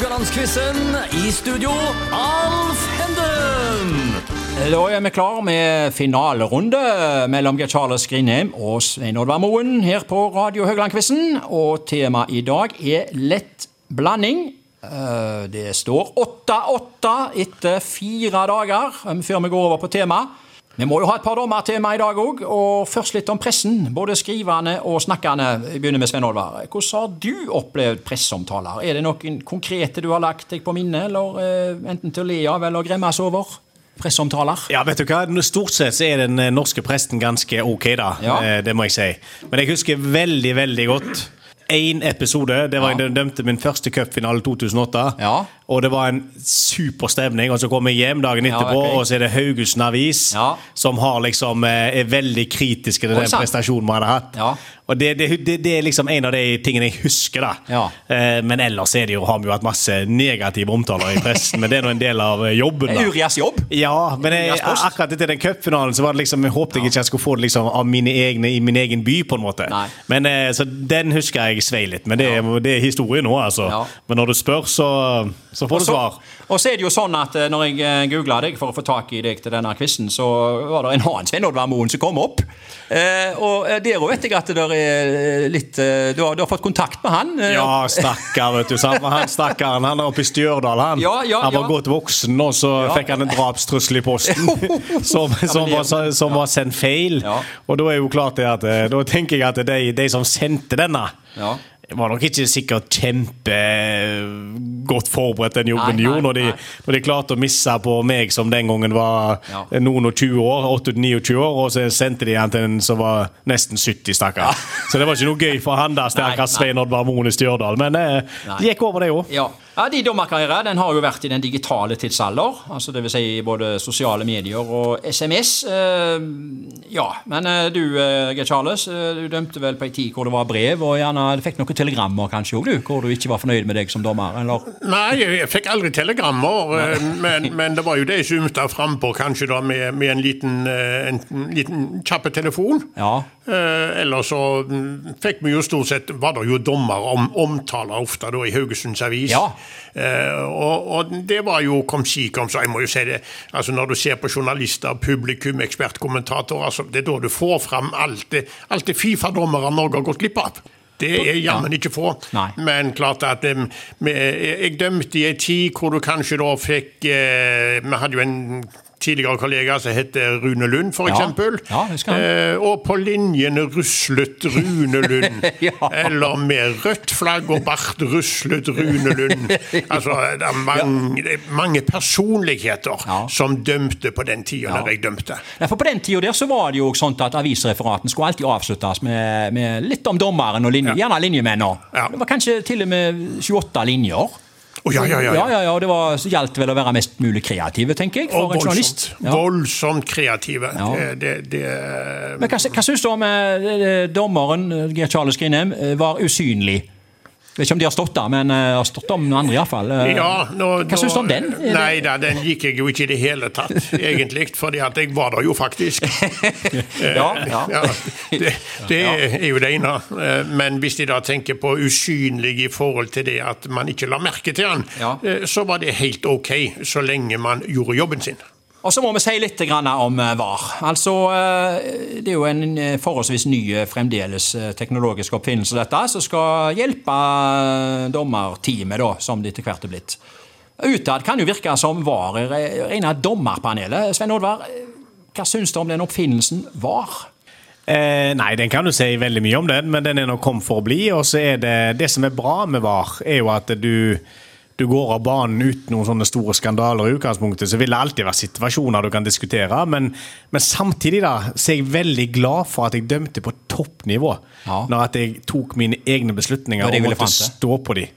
Haugalandsquizen. I studio, Alf Henden. Da er vi klar med finalerunde mellom Geir Charles Grindheim og Svein Oddvar Moen her på Radio Høglandquizen. Og temaet i dag er lett blanding. Eh, Det står 8-8 etter fire dager eh, før vi går over på temaet. Vi må jo ha et par dommer til meg i dag òg, og først litt om pressen. Både skrivende og snakkende. Jeg begynner med Svein Olvar. Hvordan har du opplevd presseomtaler? Er det noen konkrete du har lagt deg på minne, eller eh, enten til å le av eller gremmes over? Presseomtaler? Ja, vet du hva? Stort sett så er den eh, norske presten ganske ok, da. Ja. Eh, Det må jeg si. Men jeg husker veldig, veldig godt én episode. Det var Ja. Jeg dømte min første cupfinale 2008. Ja. Og det var en super stemning. Og så kom jeg hjem dagen Ja, etterpå, og så er det Haugesund Avis Ja. som har liksom, eh, er veldig kritiske til den prestasjonen vi hadde hatt. Ja. Og det, det, det, det er liksom en av de tingene jeg husker. da. Eh, Men ellers er det jo, har vi jo hatt masse negative omtaler i pressen. Men det er nå en del av eh, jobben. da Urias jobb? ja, men jeg, akkurat etter den cupfinalen så var det liksom, jeg håpet jeg ikke jeg skulle få det liksom av mine egne i min egen by. på en måte Nei. Men eh, Så den husker jeg svei litt, men det, er- det historie nå. altså. Men når du spør, så, så får du svar. Og så er det jo sånn at eh, når jeg googla deg for å få tak i deg til denne quizen, så var det en annen Svein Oddvar Moen som kom opp. Eh, og eh, der òg vet jeg at det er eh, litt eh, du, har, du har fått kontakt med han? eh, Ja, stakkar, vet du. Sant? Han stakkaren han er oppe i Stjørdal. Han Ja, ja, Han var ja. godt voksen, og så fikk han en drapstrussel i posten som, som, var, som var sendt feil. Og da er jo klart det at eh, Da tenker jeg at de, de som sendte denne Ja. Var nok ikke sikkert kjempegodt forberedt den jobben de gjorde, når de, nei. når de klarte å misse på meg som den gangen var Ja. noen og 20 år, 28-29 år, og så sendte de han til en som var nesten 70, stakkar. Så det var ikke noe gøy for han der, stakkars. Svein Oddvar Mone Stjørdal, men eh, det gikk over, det òg. Ja. De dommerkarriere den har jo vært i den digitale tidsalder. altså det vil Si både sosiale medier og SMS. Eh, ja, Men eh, du, eh, Geir Charles, du dømte vel på ei tid hvor det var brev, og gjerne du fikk noen telegrammer kanskje òg, du? Hvor du ikke var fornøyd med deg som dommer? eller? Nei, jeg fikk aldri telegrammer, men, men det var jo det jeg ymta frampå, kanskje da med, med en liten, en liten kjappe telefon. Ja. Eh, ellers så mm, fikk vi jo stort sett Var det jo dommer om, omtaler ofte da i Haugesunds Avis. Ja. Eh, og, og det var jo kom si kom så, jeg må jo si det. altså Når du ser på journalister, publikum, ekspertkommentatorer, altså, det er da du får fram alt det, alt det Fifa-dommere Norge har gått glipp av. Det er jammen ikke få. Nei. Men klart at um, jeg dømte i ei tid hvor du kanskje da fikk uh, Vi hadde jo en tidligere kollega som het Rune Lund, for Ja. Ja. Eh, og på linjene ruslet Rune Lund. Ja. Eller med rødt flagg og bart ruslet Rune Lund. Altså, det er mange, er mange personligheter Ja. som dømte på den tida Ja. jeg dømte. Ja, for På den tida der så var det jo sånn at avisreferaten skulle alltid avsluttes med, med litt om dommeren og linje, gjerne linjemennene. Ja. Det var kanskje til og med 28 linjer. Å, ja, ja, ja, Ja, ja. ja, Det var, så gjaldt vel å være mest mulig kreative, tenker jeg. Og voldsomt, voldsomt kreative. Det, det, det, Men Hva, hva syns du om eh, dommeren eh, Geir Charles Grindheim eh, var usynlig? Jeg vet ikke om de har stått der, men uh, har stått om noen andre iallfall. Ja, nå, Hva syns du om den? Er Nei da, den gikk jeg jo ikke i det hele tatt, egentlig. Fordi at jeg var der jo faktisk. Ja, ja. Ja, det, det er jo det ene. Eh, Men hvis de da tenker på usynlig i forhold til det at man ikke la merke til han, Ja. eh, så var det helt ok så lenge man gjorde jobben sin. Og så må vi si litt om eh, VAR. Altså, eh, Det er jo en eh, forholdsvis ny fremdeles teknologisk oppfinnelse, dette, som skal hjelpe dommerteamet, da, som det etter hvert er blitt. Utad kan jo virke som VAR re- rene dommerpanelet. Svein Oddvar, hva syns du om den oppfinnelsen VAR? Eh, nei, den kan du si veldig mye om den, men den er nå kommet for å bli. Og så er det det som er bra med VAR, er jo at du du går av banen uten noen sånne store skandaler i utgangspunktet, så vil det alltid være situasjoner du kan diskutere. Men, men samtidig da, så er jeg veldig glad for at jeg dømte på toppnivå. Ja. Når at jeg tok mine egne beslutninger og måtte fram stå på dem.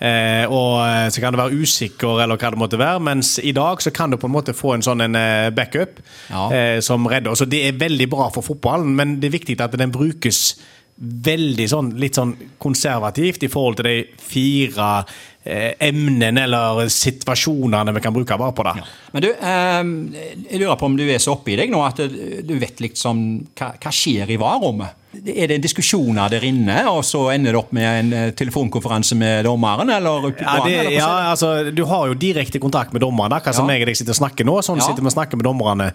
Eh, og eh, så kan det være usikker, eller hva det måtte være, mens i dag så kan du på en måte få en sånn en eh, backup Ja. eh, som redder. Så det er veldig bra for fotballen, men det er viktig at den brukes veldig sånn, litt sånn konservativt i forhold til de fire emnene eller situasjonene vi kan bruke bare på det. Men du, eh, jeg lurer på om du er så oppe i deg nå at du vet liksom hva, hva skjer i VAR-rommet? Er det diskusjoner der inne, og så ender det opp med en eh, telefonkonferanse med dommeren? Eller Ja, det, eller ja, altså, Du har jo direkte kontakt med dommerne, akkurat som jeg og deg sitter og snakker nå. Sånn Ja. sitter vi og snakker med dommerne.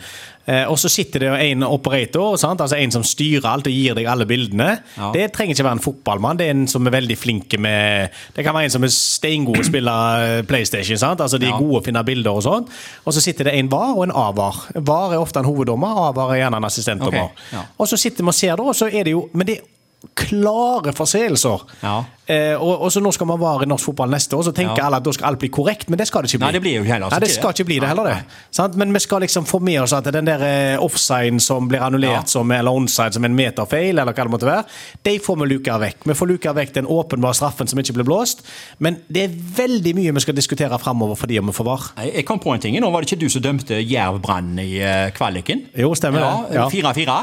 Eh, og så sitter det en operator, sant? altså en som styrer alt og gir deg alle bildene. Ja. Det trenger ikke være en fotballmann, det er en som er veldig flink med Det kan være en som er steingod og spiller spille PlayStation. sant? Altså De er gode å finne bilder og sånn. Og så sitter det en VAR og en AVAR. VAR er ofte en hoveddommer, AVAR er gjerne en assistentdommer. Okay. Og så sitter vi og ser, da, og så er det jo Men det er klare forseelser. Ja. Eh, og, og så nå skal man være i norsk fotball neste år, så tenker Ja. alle at da skal alt bli korrekt, men det skal det ikke bli. Nei, det blir jo heller Nei, det skal ikke bli det heller, det. Sant? Men vi skal liksom få med oss at den der eh, offsiden som blir annullert Ja. som eller onside som en meterfeil, eller hva det måtte være, de får vi luka vekk. Vi får luka vekk den åpenbare straffen som ikke blir blåst, men det er veldig mye vi skal diskutere framover fordi om vi får var. Jeg kom på en ting. Nå var det ikke du som dømte Jerv-Brann i eh, kvaliken? Jo, stemmer det. Ja. 4-4.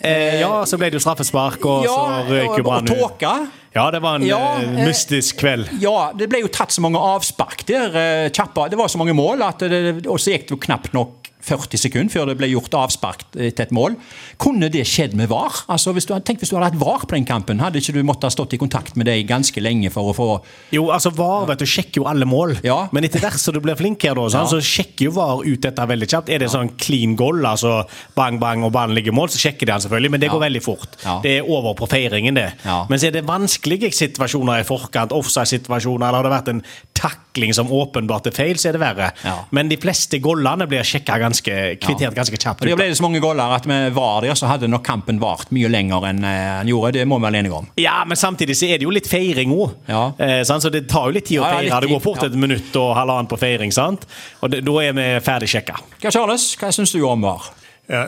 Eh, ja, så ble det jo straffespark, og så røyk jo Brann ut. Ja, det var en Ja, eh, eh, mystisk kveld. Ja, det ble jo tatt så mange avspark der. eh, Kjappa. Det var så mange mål, at det, og så gikk det jo knapt nok 40 sekunder før det ble gjort avspark til et mål. Kunne det skjedd med VAR? Altså, hvis du, tenk hvis du hadde hatt VAR på den kampen. Hadde ikke du måttet ha stått i kontakt med dem ganske lenge for å få Jo, altså VAR vet du, sjekker jo alle mål, Ja. men etter hvert som du blir flink her, da, så, Ja. så sjekker jo VAR ut dette veldig kjapt. Er det sånn clean goal, altså bang, bang og ballen ligger i mål, så sjekker de han selvfølgelig, men det Ja. går veldig fort. Det er over på feiringen, det. Men så er det vanskelige situasjoner i forkant, offside-situasjoner, eller har det vært en takling som åpenbart er feil, så er det verre. Men de fleste gollene blir sjekka ganske, kvittert ganske kjapt. Det ble så mange goller at med VAR der så hadde nok kampen vart mye lenger enn eh, den gjorde. Det må vi være enige om. Ja, men samtidig så er det jo litt feiring òg. Ja. Eh, så det tar jo litt tid å feire. ja. Det går fort ja. et minutt og halvannet på feiring, sant? Og det, da er vi ferdig sjekka. Hva, Charles, hva syns du om VAR? Ja,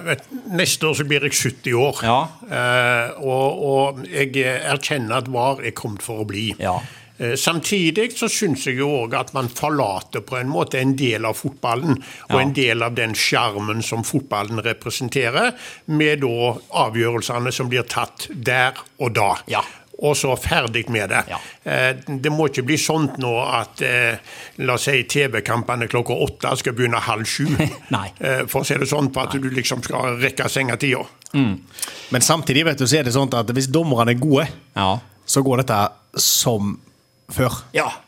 neste år så blir jeg 70 år. Ja. Eh, og, og jeg erkjenner at VAR er kommet for å bli. Ja. Eh, Samtidig så syns jeg jo òg at man forlater på en måte en del av fotballen, og Ja. en del av den sjarmen som fotballen representerer, med da avgjørelsene som blir tatt der og da. Ja. Og så ferdig med det. Ja. Eh, Det må ikke bli sånn nå at eh, la oss si TV-kampene klokka åtte skal begynne halv sju. Nei. Eh, For å si det sånn, på at du liksom skal rekke sengetida. Men samtidig vet du, så er det sånn at hvis dommerne er gode, Ja. så går dette som før. ja.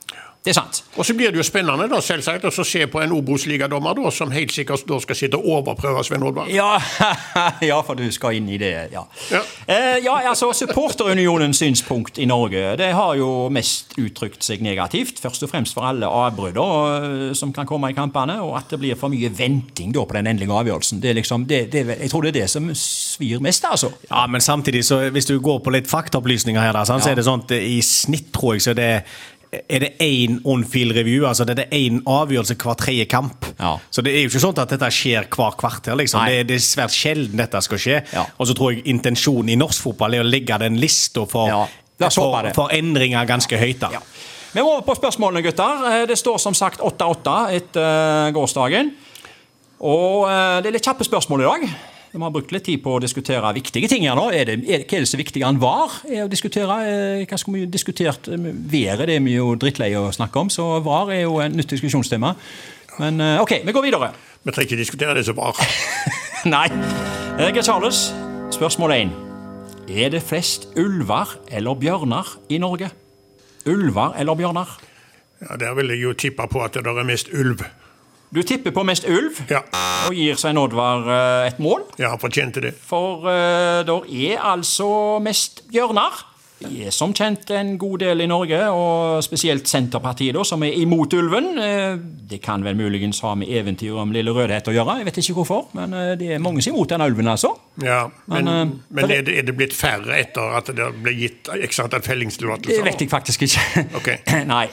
Det er sant. Og så blir det jo spennende da, selvsagt, å se på en Obos-ligadommer som helt sikkert da skal sitte og overprøve Sven Oddvar. Ja, ja, for du skal inn i det, ja. Ja. Eh, ja, altså Supporterunionens synspunkt i Norge det har jo mest uttrykt seg negativt. Først og fremst for alle avbrudd eh, som kan komme i kampene, og at det blir for mye venting da på den endelige avgjørelsen. Det er liksom, det, det, jeg tror det er det som svir mest, altså. Ja, men samtidig, så hvis du går på litt faktaopplysninger her, da, sant, så er det sånn at i snitt, tror jeg, så det er det én on-field review, altså det er én avgjørelse hver tredje kamp. Ja. Så det er jo ikke sånn at dette skjer hver kvarter. liksom. Det er, det er svært sjelden dette skal skje. Ja. Og så tror jeg intensjonen i norsk fotball er å legge den lista for, Ja, for, for endringer ganske høyt. da. Vi må over på spørsmålene, gutter. Eh, Det står som sagt 8-8 etter eh, gårsdagen. Og eh, det er litt kjappe spørsmål i dag. Vi har brukt litt tid på å diskutere viktige ting her nå. Er det, er hva er det så viktigere enn VAR? Er å diskutere? Eh, Hva skulle vi diskutert? Eh, Været det er vi jo drittleie å snakke om, så VAR er jo et nytt diskusjonstema. Men eh, OK, vi går videre. Vi trenger ikke diskutere det så bra. Nei. Geir Charles, spørsmål én. Er det flest ulver eller bjørner i Norge? Ulver eller bjørner? Ja, Der vil jeg jo tippe på at det er mest ulv. Du tipper på mest ulv Ja, og gir Svein Oddvar eh, et mål. ja fortjente det. For uh, der er altså mest bjørner. Er som kjent en god del i Norge, og spesielt Senterpartiet, da, som er imot ulven. Eh, Det kan vel muligens ha med eventyret om Lille Rødhet å gjøre, jeg vet ikke hvorfor. Men eh, det er mange som er imot denne ulven, altså. Ja, Men, Men, eh, men er, det, er det blitt færre etter at det ble gitt x antall Det vet jeg faktisk ikke. Okay. Nei,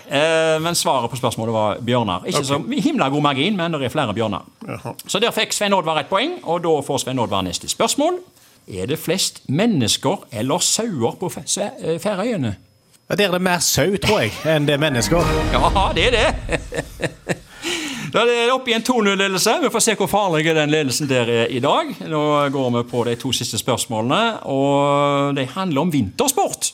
Men svaret på spørsmålet var bjørner. Ikke så himla god margin, men det er flere bjørner. Jaha. Så der fikk Svein Oddvar et poeng, og da får Svein Oddvar neste spørsmål. Er det flest mennesker eller sauer på eh, Færøyene? Ja, Der er det mer sau, tror jeg, enn det er mennesker. Ja, det er det. Da er det oppe i en 2-0-ledelse. Vi får se hvor farlig den ledelsen der er i dag. Nå går vi på de to siste spørsmålene, og de handler om vintersport.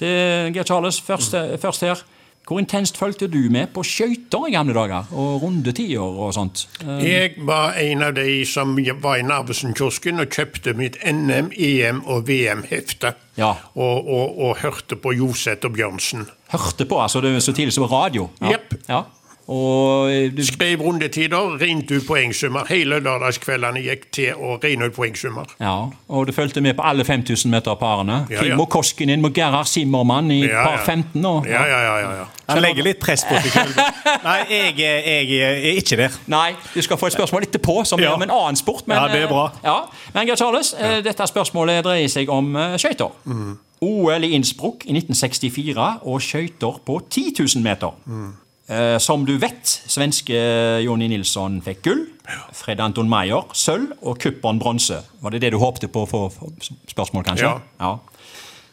Til Geir Charles først, først her. Hvor intenst fulgte du med på skøyter i gamle dager? Og rundetider og sånt? Eh, Jeg var en av de som var i Narvesen-kiosken og kjøpte mitt NM, EM og VM-hefte. Ja. Og, og, og hørte på Joseth og Bjørnsen. hørte på, altså det var så tidlig som radio? Ja. Yep. Ja. Og eh, du, Skrev rundetider, regnet ut poengsummer. Hele lørdagskveldene gikk til å regne ut poengsummer. ja, og du fulgte med på alle 5000 meter-parene. Ja, ja. Kimmo Koskinen mot Gerhard Simmermann i Ja, par 15. Og, Ja, ja, ja. ja, ja. Skal legger litt press på seg selv. Nei, jeg, jeg er ikke der. Nei, du skal få et spørsmål etterpå som Ja. er om en annen sport. Men, Ja, det er bra. eh, Ja. Men Geir Charles, eh, dette spørsmålet dreier seg om skøyter. Mm. OL i Innsbruck i 1964 og skøyter på 10 000 meter. Mm. Eh, som du vet, svenske Jonny Nilsson fikk gull. Fred Anton Maier sølv og Kuppern bronse. Var det det du håpte på å få spørsmål, kanskje? Ja.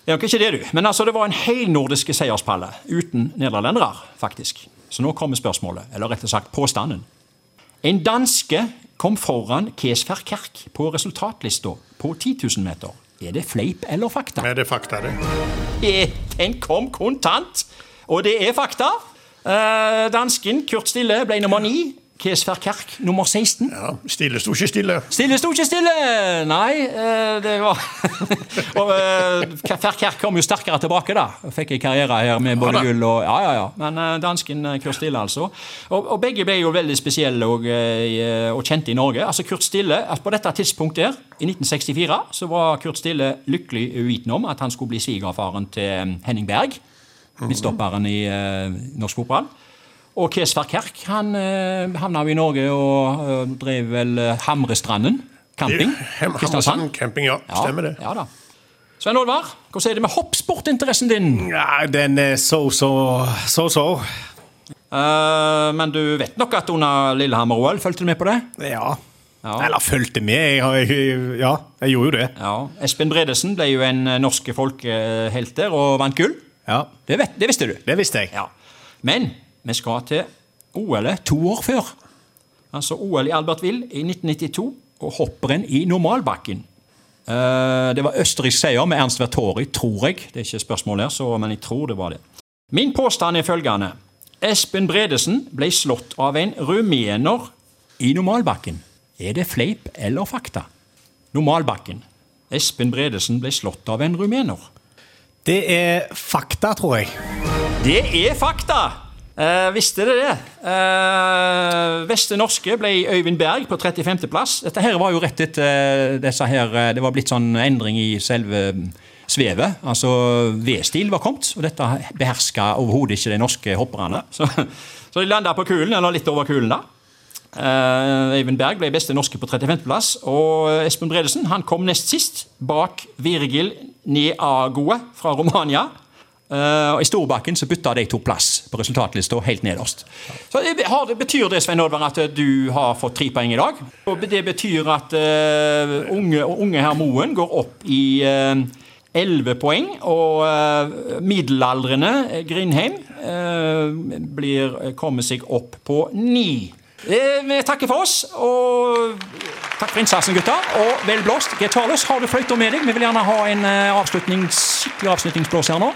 Det er nok ikke det, du. Men altså, det var en helnordiske seierspalle uten nederlendere, faktisk. Så nå kommer spørsmålet, eller rett og sagt påstanden. En danske kom foran Kesfer Kerk på resultatlista på 10 000 meter. Er det fleip eller fakta? Er det fakta, det. Eh, Den kom kontant, og det er fakta. Eh, dansken Kurt Stille ble nummer ni. Kees Verkerk nummer 16. Ja, Stille sto ikke stille. Stille sto ikke stille! Nei, eh, det var Og eh, Verkerk kom jo sterkere tilbake, da. Fikk en karriere her med både gull og Ja, ja, ja. Men eh, dansken eh, Kurt Stille, altså. Og, og begge ble jo veldig spesielle og, eh, og kjente i Norge. Altså Kurt Stille, at På dette tidspunktet her, i 1964 så var Kurt Stille lykkelig uvitende om at han skulle bli svigerfaren til eh, Henning Berg, midtstopperen i eh, norsk fotball. Og Kees Kerk han eh, havna jo i Norge og eh, drev vel eh, Hamrestranden camping. Hammersand camping, ja. Stemmer det. Ja da. Svein Olvar, hvordan er det med hoppsportinteressen din? Ja, den er så, så, så, så. Uh, men du vet nok at under Lillehammer-OL, fulgte du med på det? Ja. Ja. Eller fulgte med. Jeg, jeg, ja, jeg gjorde jo det. Ja. Espen Bredesen ble jo en norske norsk folkehelt der og vant gull. Ja, Det, vet, det visste du. Det visste jeg. Ja. Men vi skal til OL-et to år før. Altså OL i Albertville i 1992 og hopprenn i normalbakken. Uh, det var østerriksk seier med Ernst Vertori, tror jeg. Det er ikke spørsmål her, så, men jeg tror det var det. Min påstand er følgende. Espen Bredesen ble slått av en rumener i normalbakken. Er det fleip eller fakta? Normalbakken. Espen Bredesen ble slått av en rumener. Det er fakta, tror jeg. Det er fakta! Eh, visste dere det? Eh, Veste norske ble Øyvind Berg på 35.-plass. Dette her var jo rett etter eh, disse her eh, Det var blitt sånn endring i selve mm, svevet. Altså V-stil var kommet, og dette beherska overhodet ikke de norske hopperne. Så, så de landa på kulen, eller litt over kulen, da. Eh, Øyvind Berg ble beste norske på 35.-plass, og Espen Bredesen han kom nest sist, bak Virgil Neagoe fra Romania. Eh, og I Storbakken så bytta de to plass på resultatlista helt nederst. Så det, Betyr det Svein Oddvar, at du har fått tre poeng i dag? Og Det betyr at uh, unge, unge herr Moen går opp i eh, 11 poeng, og uh, middelaldrende Grindheim uh, blir, kommer seg opp på 9. Eh, vi takker for oss, og takk for innsatsen, gutta. Og vel blåst. Geir har du fløyta med deg? Vi vil gjerne ha en eh, avslutnings, skikkelig avslutningsblås her nå.